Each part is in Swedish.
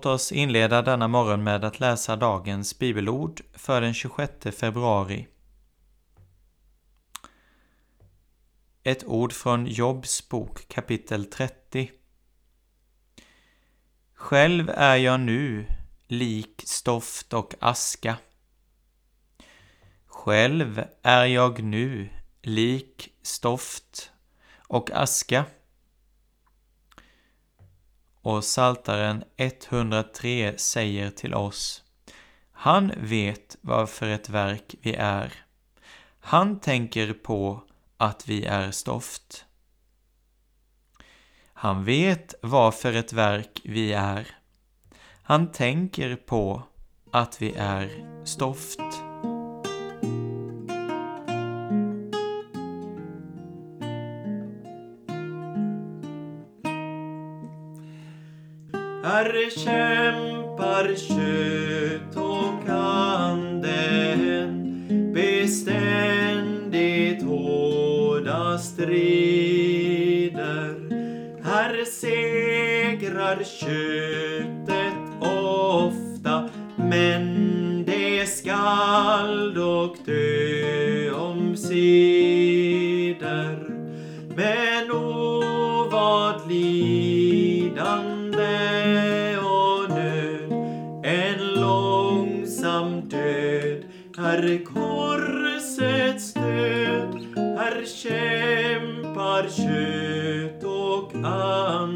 Låt oss inleda denna morgon med att läsa dagens bibelord för den 26 februari. Ett ord från Jobs bok kapitel 30. Själv är jag nu lik stoft och aska. Själv är jag nu lik stoft och aska. Och Saltaren 103 säger till oss Han vet varför ett verk vi är. Han tänker på att vi är stoft. Han vet varför ett verk vi är. Han tänker på att vi är stoft. Här kämpar kött och anden beständigt hårda strider. Här segrar köttet ofta men det skall dock dö omsider. Men o vad lidande Här korsets död. Här kämpar kött och and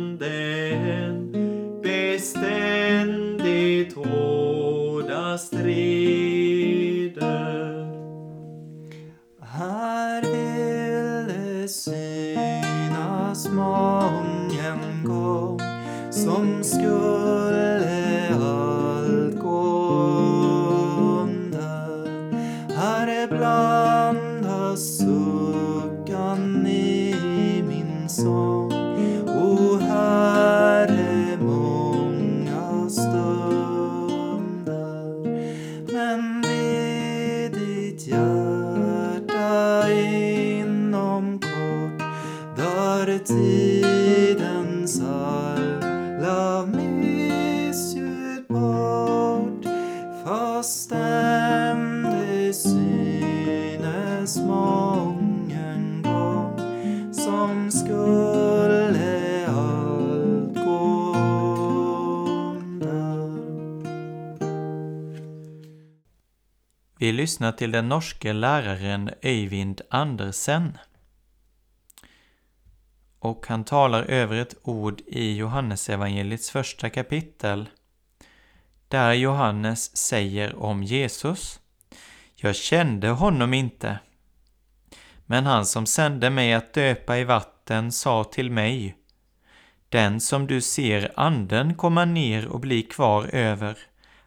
dör tidens alla missljud bort fast det synes mången gång som skulle allt gå under. Vi lyssnar till den norske läraren Öyvind Andersen. Och han talar över ett ord i Johannesevangeliets första kapitel. Där Johannes säger om Jesus. Jag kände honom inte. Men han som sände mig att döpa i vatten sa till mig. Den som du ser anden komma ner och bli kvar över,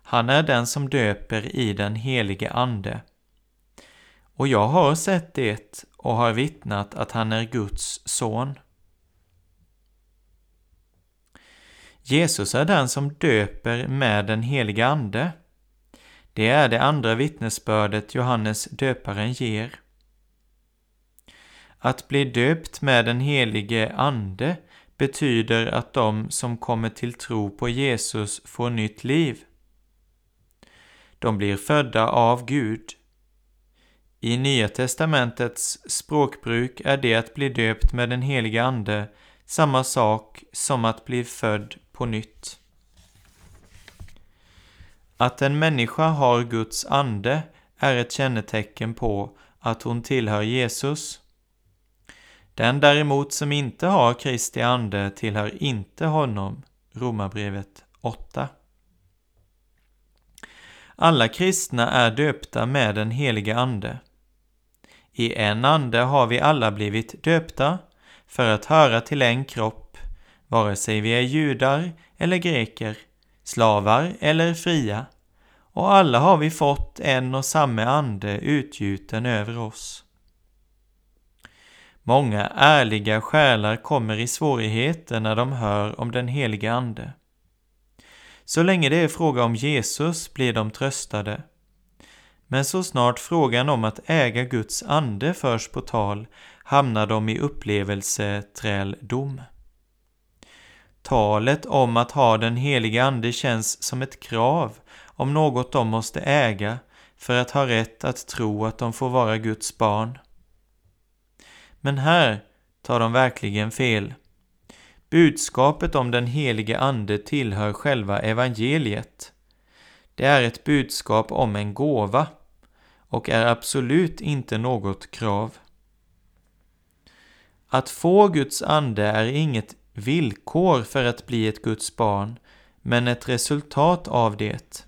han är den som döper i den helige Ande. Och jag har sett det och har vittnat att han är Guds son. Jesus är den som döper med den helige Ande. Det är det andra vittnesbördet Johannes döparen ger. Att bli döpt med den helige Ande betyder att de som kommer till tro på Jesus får nytt liv. De blir födda av Gud. I Nya testamentets språkbruk är det att bli döpt med den heliga Ande samma sak som att bli född på nytt. Att en människa har Guds ande är ett kännetecken på att hon tillhör Jesus. Den däremot som inte har Kristi ande tillhör inte honom. Romarbrevet 8. Alla kristna är döpta med den helige Ande. I en ande har vi alla blivit döpta för att höra till en kropp, vare sig vi är judar eller greker, slavar eller fria, och alla har vi fått en och samma ande utgjuten över oss. Många ärliga själar kommer i svårigheter när de hör om den heliga Ande. Så länge det är fråga om Jesus blir de tröstade. Men så snart frågan om att äga Guds ande förs på tal hamnar de i upplevelseträldom. Talet om att ha den helige Ande känns som ett krav om något de måste äga för att ha rätt att tro att de får vara Guds barn. Men här tar de verkligen fel. Budskapet om den helige Ande tillhör själva evangeliet. Det är ett budskap om en gåva och är absolut inte något krav. Att få Guds ande är inget villkor för att bli ett Guds barn, men ett resultat av det.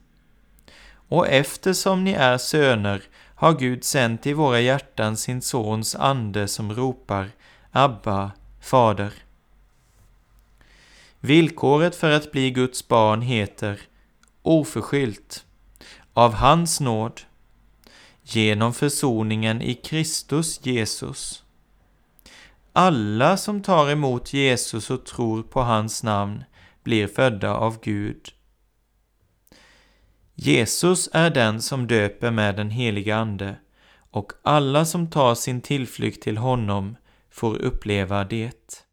Och eftersom ni är söner har Gud sänt i våra hjärtan sin Sons ande som ropar Abba, Fader. Villkoret för att bli Guds barn heter oförskyllt, av hans nåd, genom försoningen i Kristus Jesus. Alla som tar emot Jesus och tror på hans namn blir födda av Gud. Jesus är den som döper med den heliga Ande och alla som tar sin tillflykt till honom får uppleva det.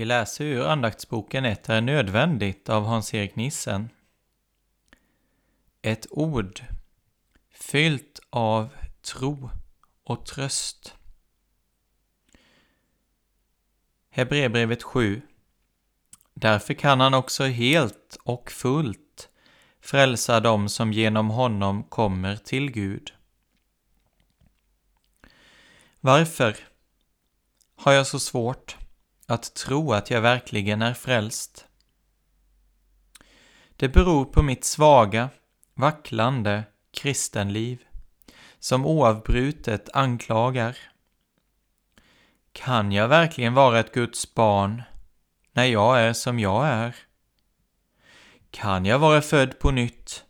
Vi läser ur andaktsboken Ett är nödvändigt av Hans-Erik Nissen. Ett ord fyllt av tro och tröst. Hebreerbrevet 7 Därför kan han också helt och fullt frälsa dem som genom honom kommer till Gud. Varför har jag så svårt att tro att jag verkligen är frälst. Det beror på mitt svaga, vacklande kristenliv, som oavbrutet anklagar. Kan jag verkligen vara ett Guds barn när jag är som jag är? Kan jag vara född på nytt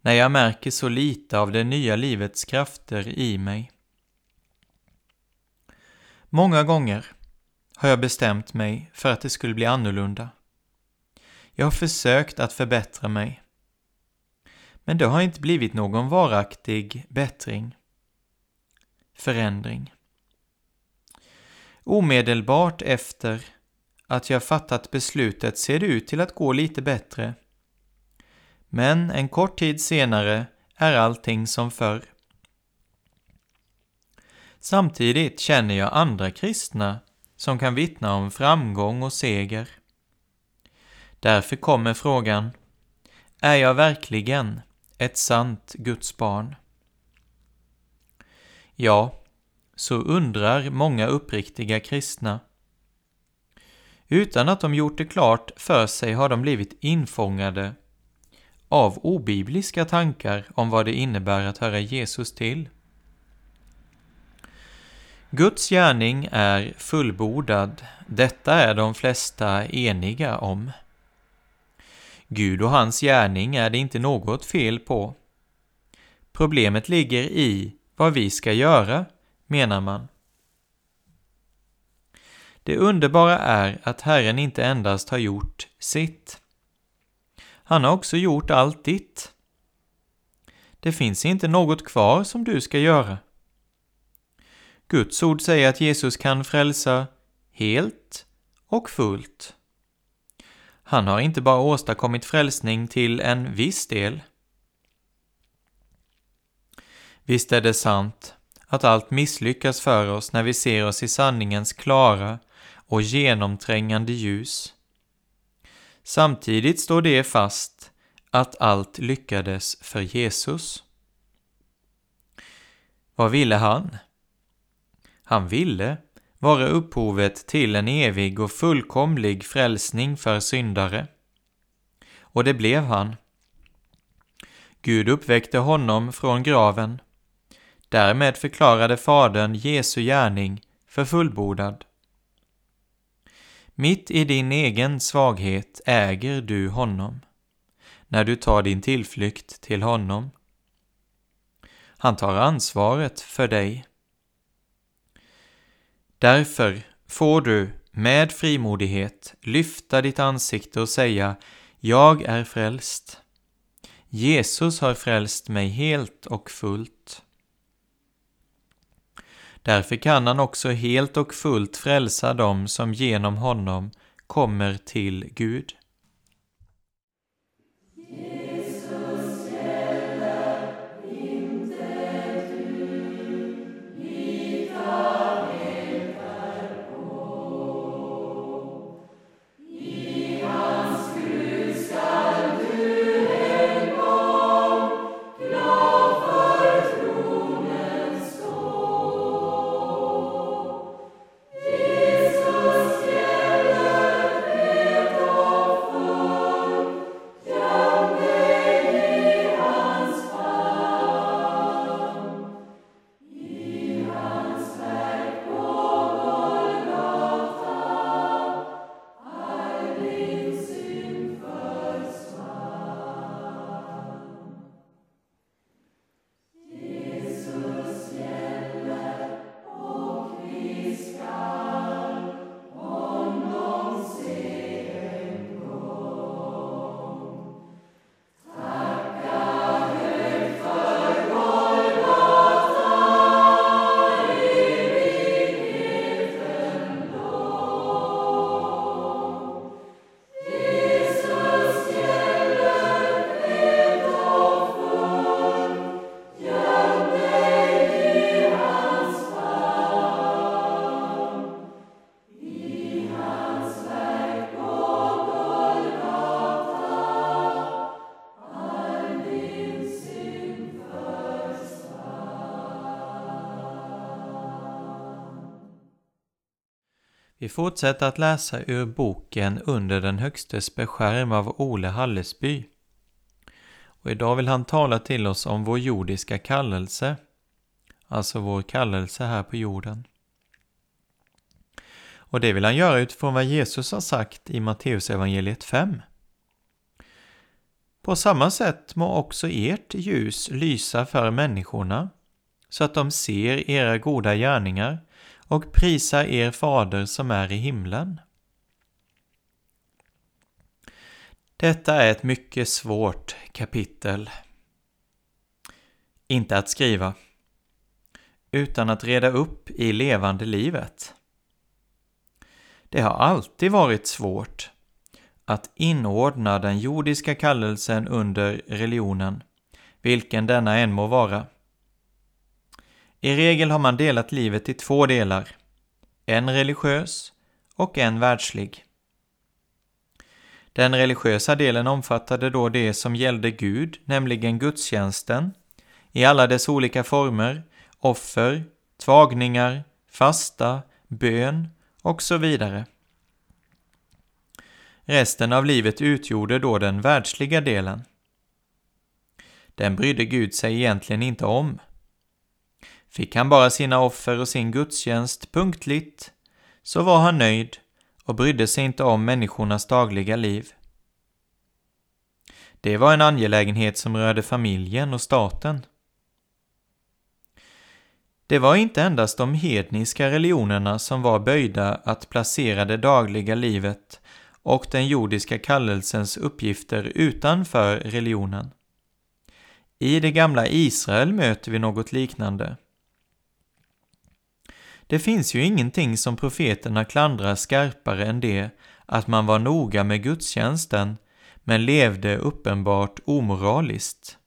när jag märker så lite av det nya livets krafter i mig? Många gånger har jag bestämt mig för att det skulle bli annorlunda. Jag har försökt att förbättra mig. Men det har inte blivit någon varaktig bättring, förändring. Omedelbart efter att jag fattat beslutet ser det ut till att gå lite bättre. Men en kort tid senare är allting som förr. Samtidigt känner jag andra kristna som kan vittna om framgång och seger. Därför kommer frågan, är jag verkligen ett sant Guds barn? Ja, så undrar många uppriktiga kristna. Utan att de gjort det klart för sig har de blivit infångade av obibliska tankar om vad det innebär att höra Jesus till. Guds gärning är fullbordad, detta är de flesta eniga om. Gud och hans gärning är det inte något fel på. Problemet ligger i vad vi ska göra, menar man. Det underbara är att Herren inte endast har gjort sitt. Han har också gjort allt ditt. Det finns inte något kvar som du ska göra. Guds ord säger att Jesus kan frälsa helt och fullt. Han har inte bara åstadkommit frälsning till en viss del. Visst är det sant att allt misslyckas för oss när vi ser oss i sanningens klara och genomträngande ljus. Samtidigt står det fast att allt lyckades för Jesus. Vad ville han? Han ville vara upphovet till en evig och fullkomlig frälsning för syndare. Och det blev han. Gud uppväckte honom från graven. Därmed förklarade Fadern Jesu gärning för fullbordad. Mitt i din egen svaghet äger du honom, när du tar din tillflykt till honom. Han tar ansvaret för dig. Därför får du med frimodighet lyfta ditt ansikte och säga Jag är frälst. Jesus har frälst mig helt och fullt. Därför kan han också helt och fullt frälsa dem som genom honom kommer till Gud. Vi fortsätter att läsa ur boken Under den högstes beskärm av Ole Hallesby. Och idag vill han tala till oss om vår jordiska kallelse, alltså vår kallelse här på jorden. Och det vill han göra utifrån vad Jesus har sagt i Matteusevangeliet 5. På samma sätt må också ert ljus lysa för människorna, så att de ser era goda gärningar och prisar er fader som är i himlen. Detta är ett mycket svårt kapitel. Inte att skriva, utan att reda upp i levande livet. Det har alltid varit svårt att inordna den jordiska kallelsen under religionen, vilken denna än må vara. I regel har man delat livet i två delar, en religiös och en världslig. Den religiösa delen omfattade då det som gällde Gud, nämligen gudstjänsten, i alla dess olika former, offer, tvagningar, fasta, bön och så vidare. Resten av livet utgjorde då den världsliga delen. Den brydde Gud sig egentligen inte om. Fick han bara sina offer och sin gudstjänst punktligt, så var han nöjd och brydde sig inte om människornas dagliga liv. Det var en angelägenhet som rörde familjen och staten. Det var inte endast de hedniska religionerna som var böjda att placera det dagliga livet och den jordiska kallelsens uppgifter utanför religionen. I det gamla Israel möter vi något liknande. Det finns ju ingenting som profeterna klandrar skarpare än det att man var noga med gudstjänsten men levde uppenbart omoraliskt.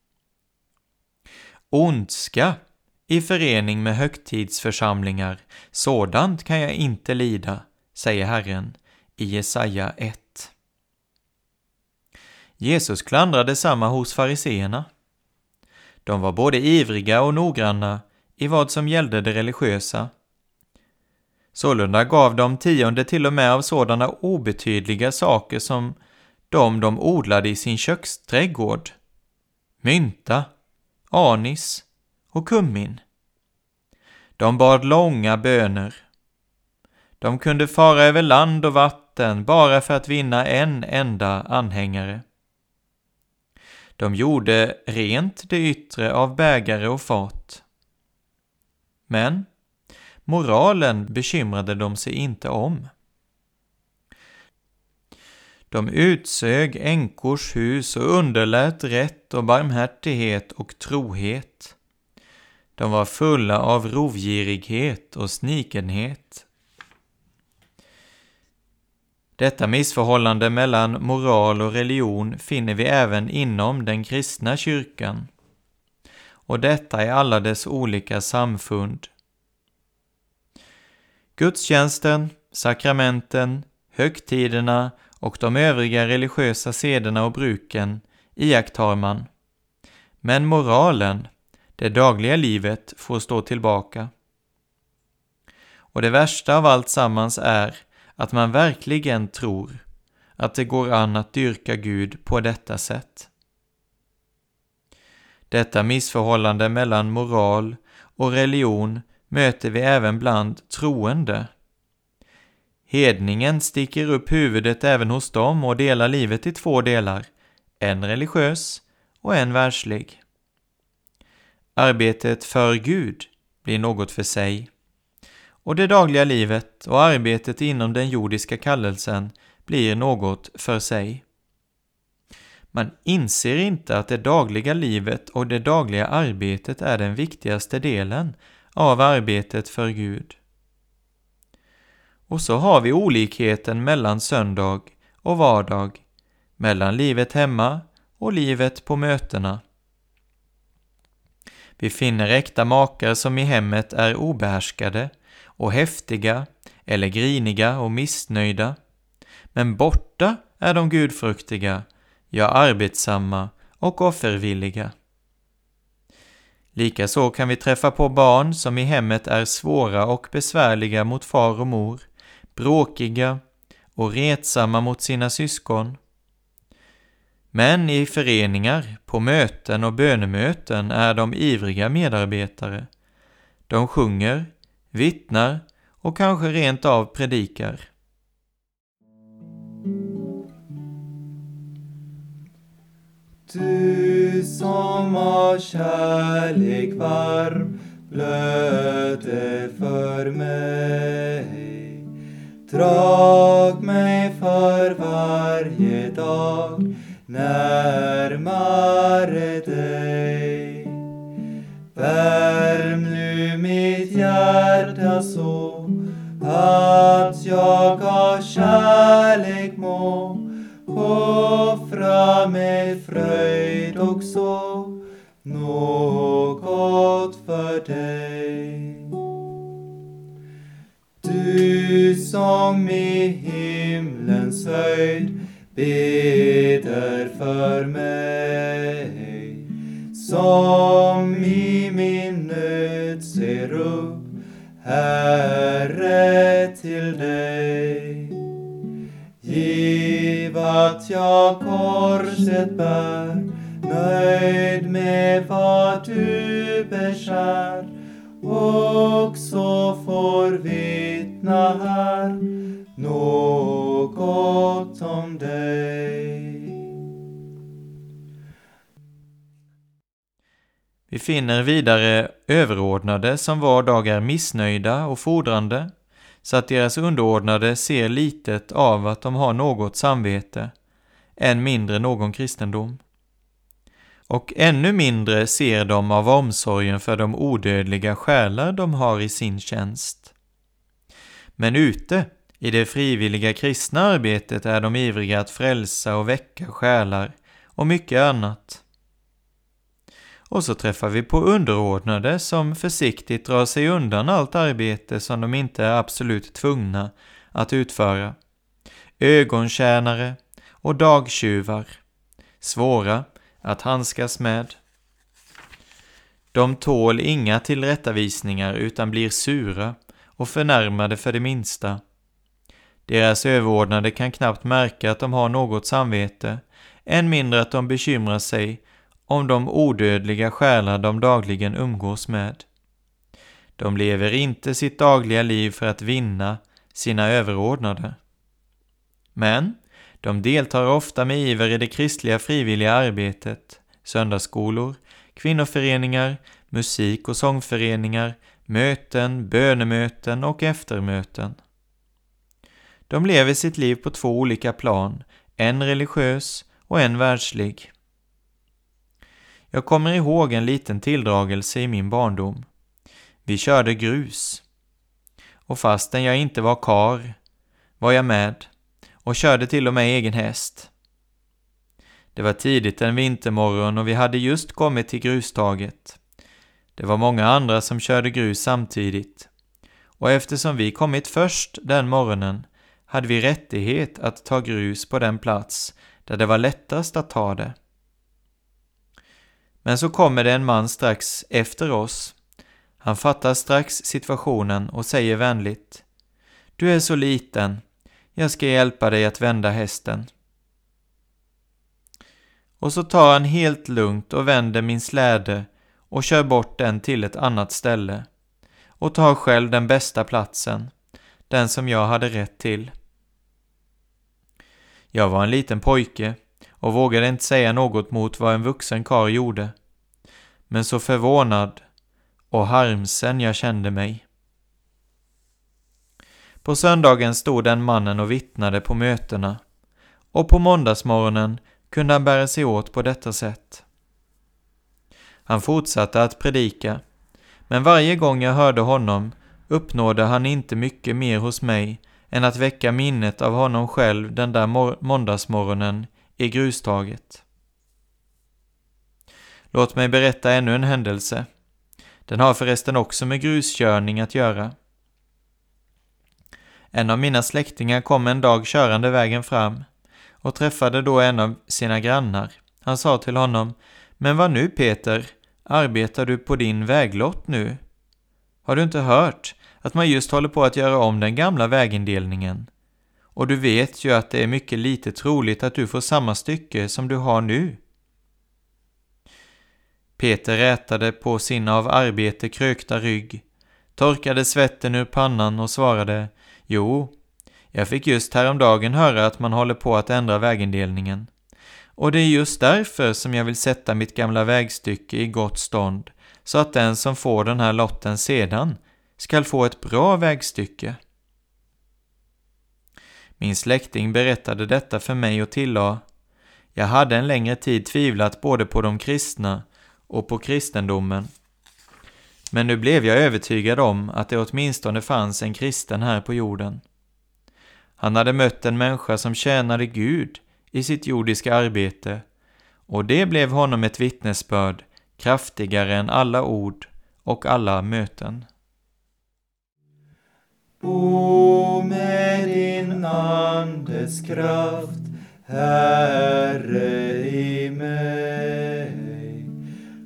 Ondska i förening med högtidsförsamlingar, sådant kan jag inte lida, säger Herren i Jesaja 1. Jesus klandrade samma hos fariseerna. De var både ivriga och noggranna i vad som gällde det religiösa. Sålunda gav de tionde till och med av sådana obetydliga saker som de de odlade i sin köksträdgård. Mynta, anis och kummin. De bad långa böner. De kunde fara över land och vatten bara för att vinna en enda anhängare. De gjorde rent det yttre av bägare och fat. Men moralen bekymrade de sig inte om. De utsög änkors hus och underlät rätt och barmhärtighet och trohet. De var fulla av rovgirighet och snikenhet. Detta missförhållande mellan moral och religion finner vi även inom den kristna kyrkan. Och detta i alla dess olika samfund. Gudstjänsten, sakramenten, högtiderna och de övriga religiösa sederna och bruken iakttar man. Men moralen, det dagliga livet, får stå tillbaka. Och det värsta av allt sammans är att man verkligen tror att det går an att dyrka Gud på detta sätt. Detta missförhållande mellan moral och religion möter vi även bland troende. Hedningen sticker upp huvudet även hos dem och delar livet i två delar, en religiös och en världslig. Arbetet för Gud blir något för sig och det dagliga livet och arbetet inom den jordiska kallelsen blir något för sig. Man inser inte att det dagliga livet och det dagliga arbetet är den viktigaste delen av arbetet för Gud. Och så har vi olikheten mellan söndag och vardag, mellan livet hemma och livet på mötena. Vi finner äkta makar som i hemmet är obehärskade och häftiga eller griniga och missnöjda. Men borta är de gudfruktiga, ja arbetsamma och offervilliga. Likaså kan vi träffa på barn som i hemmet är svåra och besvärliga mot far och mor, bråkiga och retsamma mot sina syskon. Men i föreningar, på möten och bönemöten är de ivriga medarbetare. De sjunger, vittnar och kanske rent av predikar. Du som av kärlek varm blöder för mig Drag mig för varje dag närmare dig. Värm nu mitt hjärta så att jag av kärlek må offra med fröjd också något för dig. Du som i himlens höjd beder för mig, finner vidare överordnade som var dag är missnöjda och fordrande, så att deras underordnade ser litet av att de har något samvete, än mindre någon kristendom. Och ännu mindre ser de av omsorgen för de odödliga själar de har i sin tjänst. Men ute i det frivilliga kristna arbetet är de ivriga att frälsa och väcka själar och mycket annat. Och så träffar vi på underordnade som försiktigt drar sig undan allt arbete som de inte är absolut tvungna att utföra. Ögontjänare och dagtjuvar. Svåra att handskas med. De tål inga tillrättavisningar utan blir sura och förnärmade för det minsta. Deras överordnade kan knappt märka att de har något samvete, än mindre att de bekymrar sig om de odödliga själar de dagligen umgås med. De lever inte sitt dagliga liv för att vinna sina överordnade. Men de deltar ofta med iver i det kristliga frivilliga arbetet, söndagsskolor, kvinnoföreningar, musik- och sångföreningar, möten, bönemöten och eftermöten. De lever sitt liv på två olika plan, en religiös och en världslig. Jag kommer ihåg en liten tilldragelse i min barndom. Vi körde grus. Och fastän jag inte var kar var jag med och körde till och med egen häst. Det var tidigt en vintermorgon och vi hade just kommit till grustaget. Det var många andra som körde grus samtidigt. Och eftersom vi kommit först den morgonen hade vi rättighet att ta grus på den plats där det var lättast att ta det. Men så kommer det en man strax efter oss. Han fattar strax situationen och säger vänligt Du är så liten, jag ska hjälpa dig att vända hästen. Och så tar han helt lugnt och vänder min släde och kör bort den till ett annat ställe och tar själv den bästa platsen, den som jag hade rätt till. Jag var en liten pojke och vågade inte säga något mot vad en vuxen kar gjorde. Men så förvånad och harmsen jag kände mig. På söndagen stod den mannen och vittnade på mötena och på måndagsmorgonen kunde han bära sig åt på detta sätt. Han fortsatte att predika, men varje gång jag hörde honom uppnådde han inte mycket mer hos mig än att väcka minnet av honom själv den där måndagsmorgonen i grustaget. Låt mig berätta ännu en händelse. Den har förresten också med gruskörning att göra. En av mina släktingar kom en dag körande vägen fram och träffade då en av sina grannar. Han sa till honom, men vad nu Peter, arbetar du på din väglott nu? Har du inte hört att man just håller på att göra om den gamla vägindelningen? Och du vet ju att det är mycket lite troligt att du får samma stycke som du har nu. Peter rätade på sin av arbete krökta rygg, torkade svetten ur pannan och svarade Jo, jag fick just häromdagen höra att man håller på att ändra vägindelningen. Och det är just därför som jag vill sätta mitt gamla vägstycke i gott stånd, så att den som får den här lotten sedan skall få ett bra vägstycke. Min släkting berättade detta för mig och tillade Jag hade en längre tid tvivlat både på de kristna och på kristendomen. Men nu blev jag övertygad om att det åtminstone fanns en kristen här på jorden. Han hade mött en människa som tjänade Gud i sitt jordiska arbete och det blev honom ett vittnesbörd kraftigare än alla ord och alla möten. Bo med din andes kraft, Herre, i mig.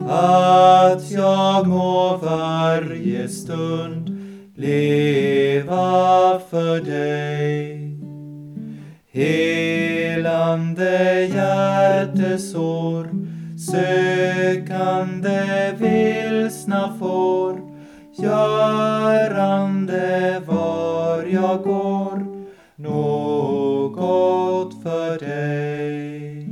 Att jag må varje stund leva för dig. Helande hjärtesår, sökande vilsna får, görande var jag går, något för dig.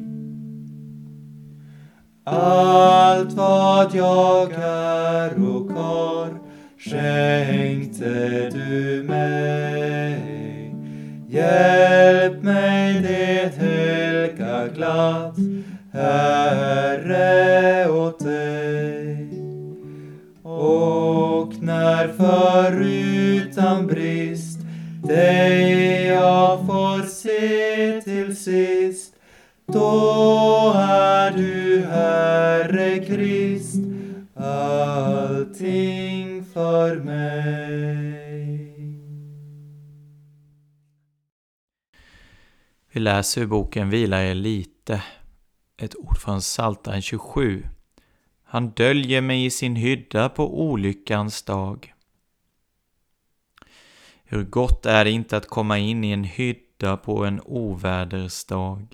Allt vad jag är och har skänkte du mig. Dig jag får se till sist, då är du Herre Krist, allting för mig. Vi läser ur boken Vila er lite, ett ord från Psaltaren 27. Han döljer mig i sin hydda på olyckans dag. Hur gott är det inte att komma in i en hydda på en ovädersdag.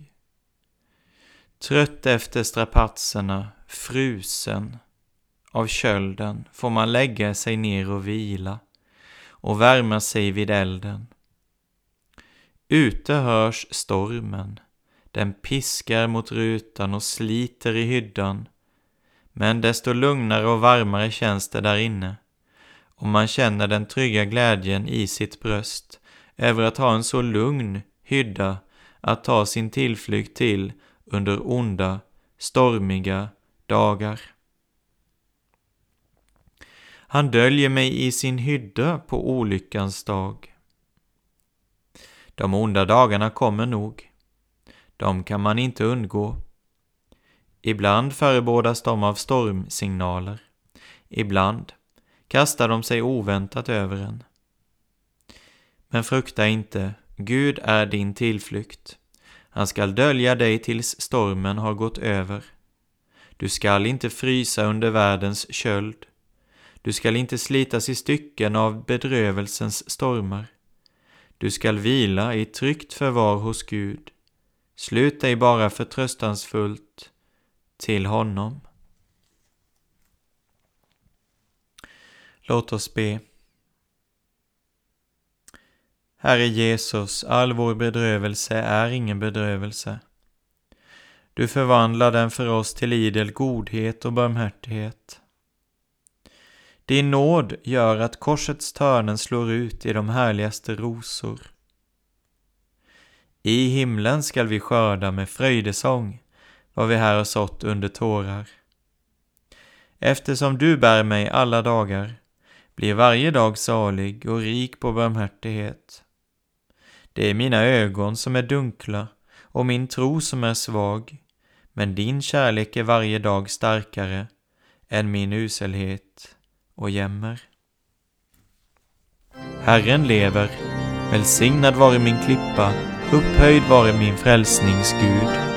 Trött efter strapatserna, frusen av kölden får man lägga sig ner och vila och värma sig vid elden. Ute hörs stormen, den piskar mot rutan och sliter i hyddan, men desto lugnare och varmare känns det där inne och man känner den trygga glädjen i sitt bröst över att ha en så lugn hydda att ta sin tillflykt till under onda, stormiga dagar. Han döljer mig i sin hydda på olyckans dag. De onda dagarna kommer nog. De kan man inte undgå. Ibland förebådas de av stormsignaler. Ibland kastar de sig oväntat över en. Men frukta inte, Gud är din tillflykt. Han skall dölja dig tills stormen har gått över. Du skall inte frysa under världens köld. Du skall inte slitas i stycken av bedrövelsens stormar. Du skall vila i tryggt förvar hos Gud. Slut dig bara förtröstansfullt till honom. Låt oss be. Herre Jesus, all vår bedrövelse är ingen bedrövelse. Du förvandlar den för oss till idel godhet och barmhärtighet. Din nåd gör att korsets törnen slår ut i de härligaste rosor. I himlen skall vi skörda med fröjdesång vad vi här har sått under tårar. Eftersom du bär mig alla dagar blir varje dag salig och rik på barmhärtighet. Det är mina ögon som är dunkla och min tro som är svag, men din kärlek är varje dag starkare än min uselhet och jämmer. Herren lever, välsignad vare min klippa, upphöjd vare min frälsnings Gud.